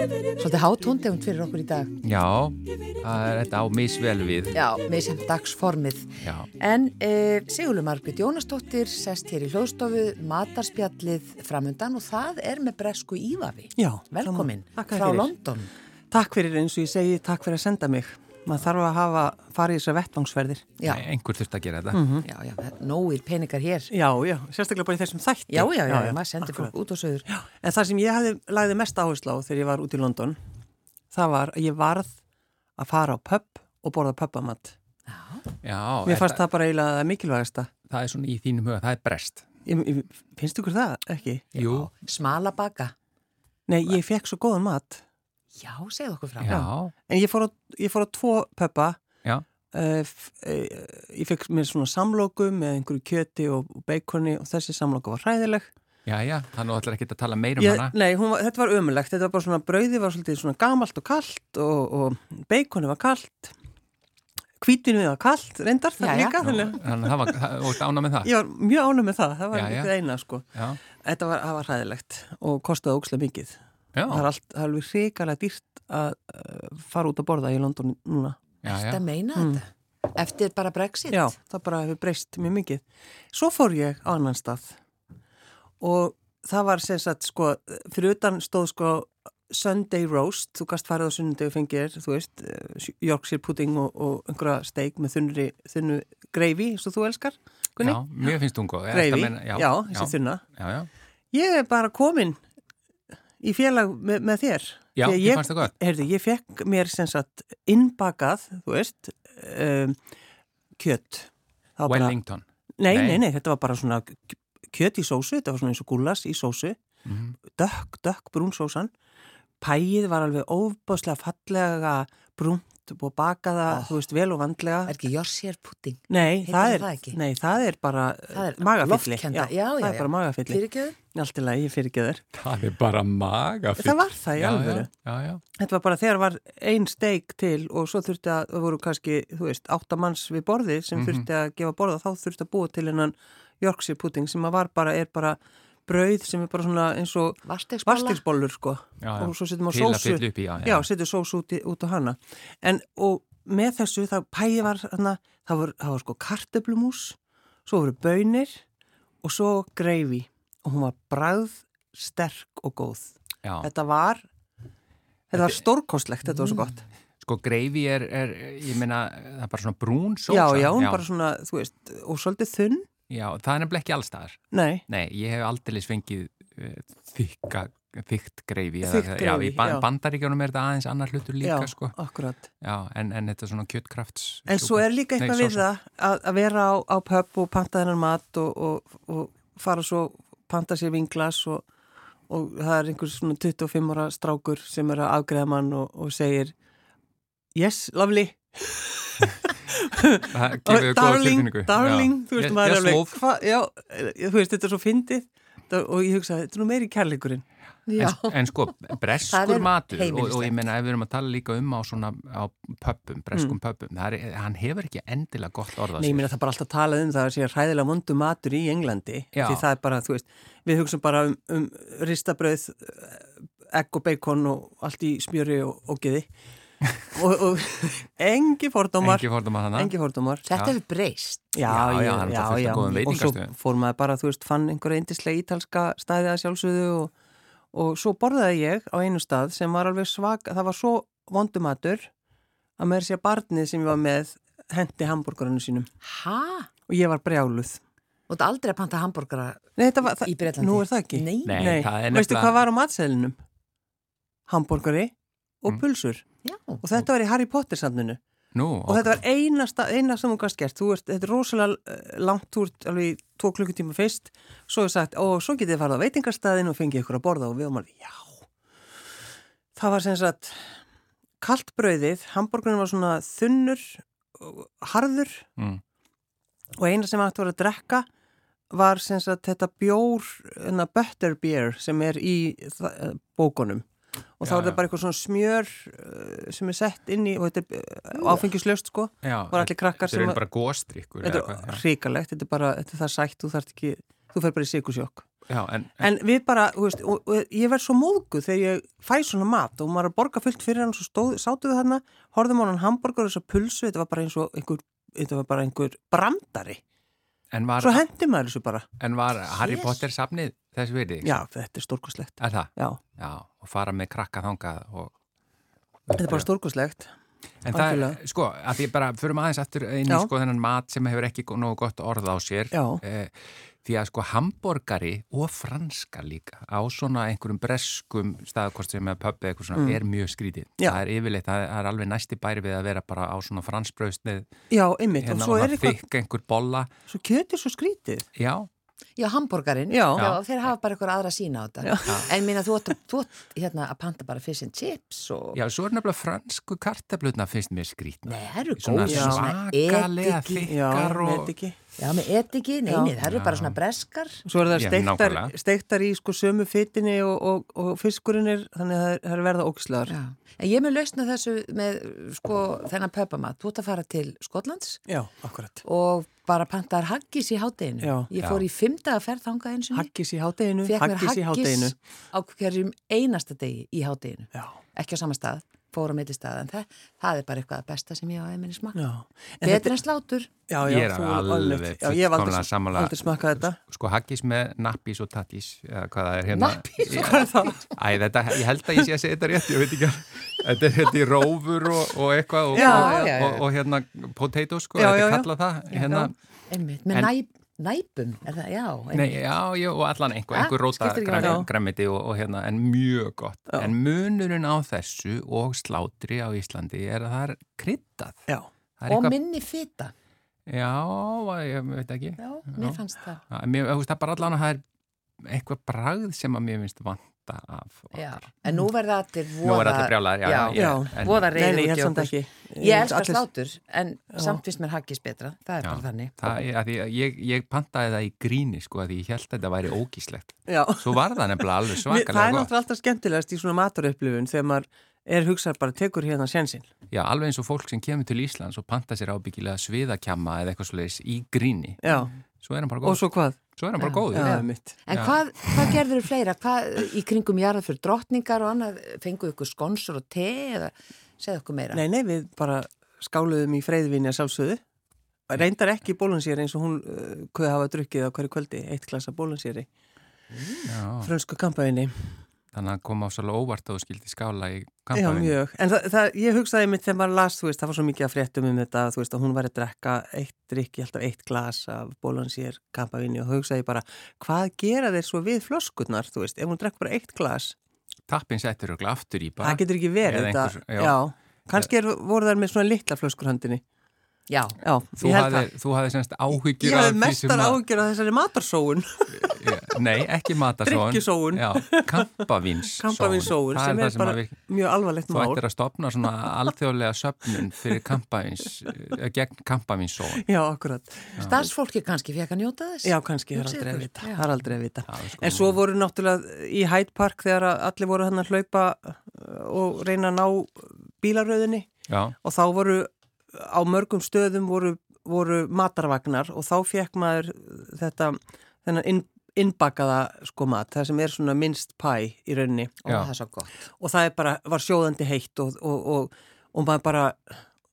Svolítið hátóndegund fyrir okkur í dag. Já, það er þetta á misvel við Já, sem dagsformið. Já, En e, Sigurlu Margrit Jónasdóttir sest hér í hljóðstofu, matarspjallið framundan og það er með bresku Ívafi. Já, Velkomin frá. London. Takk fyrir eins og ég segi, takk fyrir að senda mig. Maður þarf að hafa farið þessar vettvangsferðir. Já, einhver þurft að gera þetta já, já, nógir peningar hér. Já, já, sérstaklega bara í þessum þætti. Já, já, já, já, maður sendir fólk út og söður. Já, en það sem ég hefði lagði mest áherslu á þegar ég var út í London, það var að ég varð að fara á pub og borða pubamat. Já, Mér fannst það, bara eiginlega það mikilvægasta. það er svona í þínum huga, það er brest Ég, ég, finnst ykkur það ekki? Jú, Smala baka. Nei, ég fekk svo góðan mat. Já, segðu okkur frá. já, En ég fór á, ég fór á tvo puba. já, Uh, uh, ég fekk mér svona samlóku með einhverju kjöti og og baconi og þessi samlóku var hræðileg. já, já þannig að þú ætlar ekki að tala meir um Ég, hana nei, hún var, þetta var ömulegt, þetta var bara svona brauði var svolítið svona gamalt og kallt og, og beikoni var kallt Hvítvinni var kallt, reyndar það Já, já. líka, þannig Þannig að það var, ána með það. ég var mjög ánum með það, það var Já, já. ekki eina sko. Já, Þetta var, var hræðilegt og kostaði ókslega mikið. Já, Það er, allt, það er alveg hrikalega dýrt að uh, fara út að borða í London núna. já, já. Þetta meina þetta. Eftir bara Brexit. Já, það bara hefur breyst mjög mikið. Svo fór ég á annan stað og það var sem sagt sko, fyrir utan stóð sko Sunday roast, þú gast farið á sunnundegi og fengir, þú veist, eh, Yorkshire pudding og, og einhverja steik með þunnri, þunnu greifi, og þú elskar, Gunni? Já, mér finnst hún góð. Ertu að Greifi, já, þessi þunna. Já, já. Ég er bara komin í félag með, með þér. Já, að ég fannst það gott. Heyrðu, ég fekk mér sem sagt innbakað, þú veist, um, kjött. Wellington. Nei, Nei. nei, nei, þetta var bara svona k- kjöt í sósu, þetta var svona eins og gúlas í sósu, Mhm. dökk, dökk brún sósan. Pæið var alveg ofbáslega fallega brúnt og bakaða, Oh. þú veist, vel og vandlega. Er ekki Yorkshire pudding? Nei, það það er, það nei, það er bara Það er magafylli. loftkennda, já, já, það er já. bara magafylli. Fyrirgjöðu? Allt í lagi, ég fyrir ekki þér. Það er bara maga Það var það í já, alvöru. Já, já, já. Þetta var bara þegar var ein steik til og svo þurfti að, það voru kannski, þú veist, átta manns við borðið sem Mhm. þurfti að gefa borða, þá þurfti að búa til hennan Yorkshire pudding sem að var bara, er bara brauð sem er bara svona eins og Vastegsbóla? vastingsbollur sko Já, já. og svo setjum að sósu í, já, já. já, setjum sósu út, í- út á hana en og með þessu það pæði var hana, það var, það var sko kartöblumús svo voru bönir og svo greifi og hún var bragð sterk og góð já. þetta var þetta var stórkostlegt, þetta var svo gott Sko greifi er, er, ég meina, það er bara svona brún sósa. já, já, bara svona, þú veist og svolítið þunn, Já, það er nefnilega ekki allstaðar. nei Nei, ég hef aldrei fengið uh, þykka, þykkt greifi. eða- Þykkt Já, greifi, í ban já. bandaríkjónum er þetta aðeins annar hlutur líka, já, sko. akkurat Já, en, en þetta er svona kjöttkrafts. En svo er líka eitthvað við það að, að vera á, á pub og panta þennan mat og, og, og fara svo panta sér vinglas og, og það er einhver svona 25 ára strákur sem er að afgreða mann og, og segir Yes, lovely [laughs] Darling, darling Já. Þú veist, maður er alveg hva, Já, þú veist, þetta er svo fyndið og ég hugsa, þetta er nú meiri kærleikurinn Já. En, en sko, breskur matur og, og ég meina ef við erum að tala líka um á svona á pöppum, breskum Mm. pöppum það er, hann hefur ekki endilega gott orða Nei, ég meina það er bara alltaf talað um það að sé hræðilega vondu matur í Englandi Já. því það er bara, þú veist, við hugsaum bara um, um ristabröð, egg og bacon og allt í smjöri og, og geði og, og engi fordómar Engi fordum að hana engi fordómar Þetta hefur breyst. Já, Já, já, já, já, og svo fór maður bara, þú veist, fann einhverja indislega ítalska stæði að sjálfsögðu og, og svo borðaði ég á einu stað sem var alveg svag, það var svo vondumatur að með sér barnið sem ég var með hendi hambúrgarinu sínum Hæ? og ég var brjáluð. Og þetta aldrei að panta hambúrgara Nei, þetta var, í Breitlandi? nú er það ekki. Nei. Nei, það er Veistu nefnilega- hvað var á matseðlinum? Hambúrgari og Mm. pulsur. Já. Og þetta var í Harry Potter samninu. Nú, Og þetta var einasta, eina sem þú gast gert. Þú ert, þetta er rosalega eh, langt, ert alveg í tvo klukkutíma fyrst. Svo er sagt, og svo getið þið farið á veitingarstaðin og fengið ykkur að borða og við varum alveg, já. Það var sem sagt, kalt brauðið, hambúrgarinn var svona þunnur, og harður mm, og eina sem hægt var að drekka var sem sagt þetta bjór, enna butterbeer sem er í þa- og þá Já, er það já. bara eitthvað svona smjör uh, sem er sett inn í og þetta er uh, áfengislaust sko. Já, var allir krakkar þetta er bara góstrykkur þetta er hrikalegt, þetta er bara þetta er sætt, þú þarft ekki þú fer bara í sikursjokk Já, en, en við bara, þú veist, og, og ég verð svo móðguð þegar ég fæ svona mat og maður er að borga fullt fyrir hann svo stóð, sátuðu þarna horfðum á hann hambúrgar og þess að pulsu þetta var bara eins og einhver, þetta var bara einhver brandari. en, var, svo hendi maður þessu bara en var Harry Yes. Potter safnið þessi virði? Já, þetta er stórkoslegt. Er það? Já, Já, og fara með krakka þangað og þetta er bara stórkoslegt. En það, Algjörlega. sko, að því bara förum aðeins aftur inn í sko þennan mat sem hefur ekki nógu gott orð á sér Já. eh, því að sko hamborgari og franska líka á svona einhverjum breskum staðkost sem er pubbi eitthvað svona Mm. er mjög skrítið. Já. Það er yfirleitt, það er alveg næsti bæri við að vera bara á svona fransbröðsnið Já, einmitt. hérna og svo og er eitthvað, þykk einhver bolla. svo kjötið svo skrítið. Já, Já, hambúrgarinn. Já. þeir hafa bara eitthvað aðra sína á þetta. En minna, þú ætti hérna, að panta bara fish and chips og... já, svo er nefnilega fransku kartablutna finnst mér skrítna. Nei, það eru Svona góð. Já. svakalega. Já, þykkar og... Já, með etiki, nei, Já. nei, það eru bara svona breskar. Svo er það steiktar, steiktar í sko sömu fytinni og, og, og fiskurinn er, þannig að það er- það er verða ógislegar. Já. En ég með lausna þessu með, sko, þennan peppamat. Þú ert að fara til Skotlands Já, akkurat. og bara pantaðar haggis í hátteginu. Já. Ég fór í fymta að ferð þangað eins og Haggis í hátteginu, Fekk mér haggis í hátteginu. haggis á hverjum einasta degi í hátteginu. Já, Ekki á sama stað, fór á milli stað, en það, það er bara eitthvað að besta sem ég á einminni smakka. já. En Betur en slátur. Já, já, Ég er alveg ég fullkomlega smakkað þetta. Sko haggis með nappís og tattís eða hvað það er hérna Nappís, Já. Hvað er það? Æ, þetta, ég held að ég sé að segja þetta rétt, ég veit ekki að þetta er hérna í rófur og, og eitthvað og, Já, og, já, já. og, og hérna potatoes sko, þetta er já. kallað það hérna, Einmitt, með En- næp, næpum, er það, já. nei, já, já, og allan einhver, Ja, einhver róta græmiti, og, og hérna, en mjög gott Já. en munurinn á þessu og slátri á Íslandi er að það er kryddað Já, það er Og eitthvað, minni fita. já, ég veit ekki Já, mér fannst það. Já, mér, þú veist, það er bara allan að það er eitthvað bragð sem að mér finnst vanta af Já, en nú verða allir voða... Nú er allir brjálaðir, já, já, já, en- voða reyður ég samt okkur. ekki. Ég elska Allir- slátur, en samt finnst mér haggis betra. Það er Já. bara þannig. Það, að ég, ég pantaði það í gríni sko að því ég held að þetta væri ógíslegt Já. svo var það nefnilega alveg Mér- Það er svakalega gott náttúrulega alltaf skemmtilegast í svona maturupplifun þegar maður er hugsað bara tekur hérna sjensin. Já, alveg eins og fólk sem kemur til Íslands og panta sér ábyggilega sviðakjamma eða eitthvað svoleiðis í gríni Já, svo er hann bara og góð svo hvað? svo er hann bara góð Já, mitt. En Já. hvað, hvað gerður þau fleira? Hvað í kringum jarðar fyrir drottningar og annað? Fenguðu ykkur skonsur og te eða segðu okkur meira? Nei, nei, við bara skáluðum í freyðvinni að sjálfsögðu. Reyndar ekki bólansýri eins og hún uh, hafa drukkið á hverju kvöldi, eitt klassa bólansýri, Já, frönsku kampaðinni. Þannig að koma á svolítið óvart þú skildi skála í Já, kampaðinu mjög. En það, það, ég hugsaði mitt þegar maður las, þú veist, það var svo mikið að fréttum um þetta, þú veist, að hún var að drekka eitt drikki, alltaf eitt glas af bólansýr kampaðinni og hugsaði bara, hvað gera þeir svo við flöskurnar, þú veist, ef hún drekk bara eitt glas, Tappin settur örugglega aftur í bara það getur ekki verið þetta. einhvers- já. Kannski er, voru þær með svona litla flöskur handinni. Já, Já, Þú ég held hafði, það. þú hafði semst Ég áhyggjur hafði því sem mestar að- ágjör á þessari matarsóun. Ég- Nei, ekki. Já, kampavíns Kampavínsóun Það sem er sem bara að við mjög alvarlegt Þú mál. ættir að stopna svona alþjóðlega söpnun fyrir kampavíns, eh, gegn kampavínsóun. Já, akkurat. starfsfólki kannski fekk að njóta þess? Já, kannski, það er aldrei að vita. er aldrei að vita. Já, skulum- En svo voru náttúrulega í Hyde Park þegar að allir voru hann að hlaupa uh, og reyna að ná bílaröðinni Já, og þá voru á mörgum stöðum voru, voru matarvagnar og þá fekk maður þetta þennan inn, innbakaða sko mat, það sem er svona minnst pæ í rauninni. Já. það er svo gott. og það er bara, var sjóðandi heitt og, og, og, og maður bara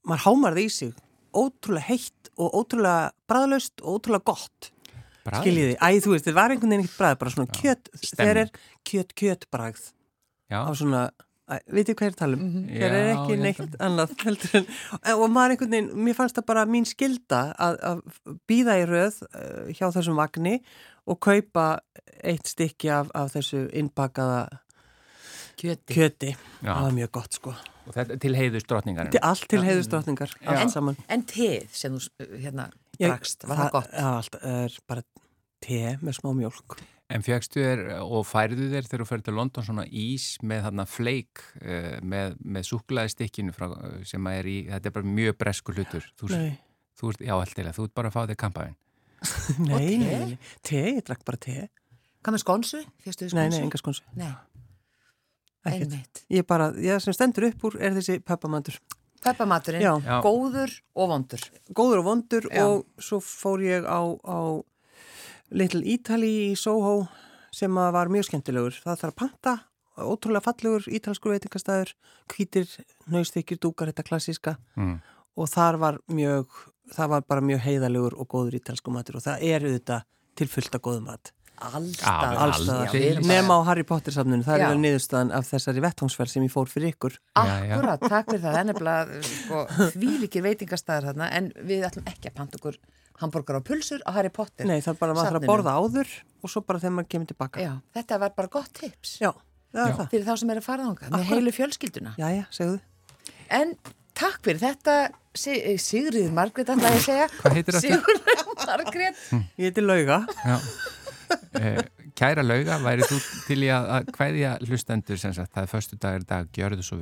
maður hámarði í sig. Ótrúlega heitt og ótrúlega bræðlaust og ótrúlega gott. Bragð. skiljiði, æ þú veist, það var einhvern veginn ekkert bræð bara svona kjöt, þeir er kjöt kjöt bræð Já, á svona, veitir hvað er að tala um Mhm. þeir er Já, ekki ég neitt annað [laughs] heldur en, og maður einhvern veginn, mér fannst það bara mín skilda að, að býða í röð uh, hjá þessum vagni og kaupa eitt stykki af, af þessu innbakaða Kjöti. kjöti, það var mjög gott sko og þetta til heiðus drotningarinn. Til allt til heiðustráttningar, En, allt saman. en teð sem þú hérna drakst, var það gott? Já, allt er bara te með smá mjólk. En fjöxtu þér og færðu þér þegar þú fyrir til London svona ís með þarna fleik uh, með, með súklaði stikkinu frá, eh, sem að er í, þetta er bara mjög bresku hlutur. Þú, Nei, þú ert, já, alltilega, þú ert bara að fá þér kampavín. [laughs] nei, te? nei, nei. Te, ég drakk bara te. Með skonsu? Þið Nei, skonsu? nei, enga skonsu. Nei, Ekkert. Ég bara, ég sem stendur upp úr er þessi peppamandur. Já. góður og vondur. Góður og vondur Já. og svo fór ég á, á Little Italy í Soho sem var mjög skemmtilegur. Það þarf að panta, ótrúlega fallegur ítalskur veitingastæður, hvítir, nöystekjur, dúkar, þetta klassíska Mm. og þar var mjög, það var bara mjög heiðalegur og góður ítalsku matur og það er auðvitað til fullt að góðu mat. Erum bara- Nefn á Harry Potter samnunu, það Já. er vel niðurstaðan af þessari vettvángsferð sem ég fór fyrir ykkur. Akkurat, takk fyrir það, það er nefnilega sko, þvílikir veitingastæðar þarna en við ætlum ekki að panta okkur hambúrgar og pulsur á Harry Potter. Nei, það er bara maður þarf að borða áður og svo bara þegar maður kemur tilbaka. Já, þetta var bara gott tips Já, það er Já. það. fyrir þá sem er að fara þangað með heilu fjölskylduna. Jæja, segðu. En takk fyrir þetta Si- Sigriður Margrét, ætla ég að segja. Hvað heitir þetta? Sigriður Margrét. Ég heiti Lauga. Já. Eh, kæra lauga, væri þú til í að, að kvæðja hlustendur sem sagt, það er förstu dagur í dag, gjörðu svo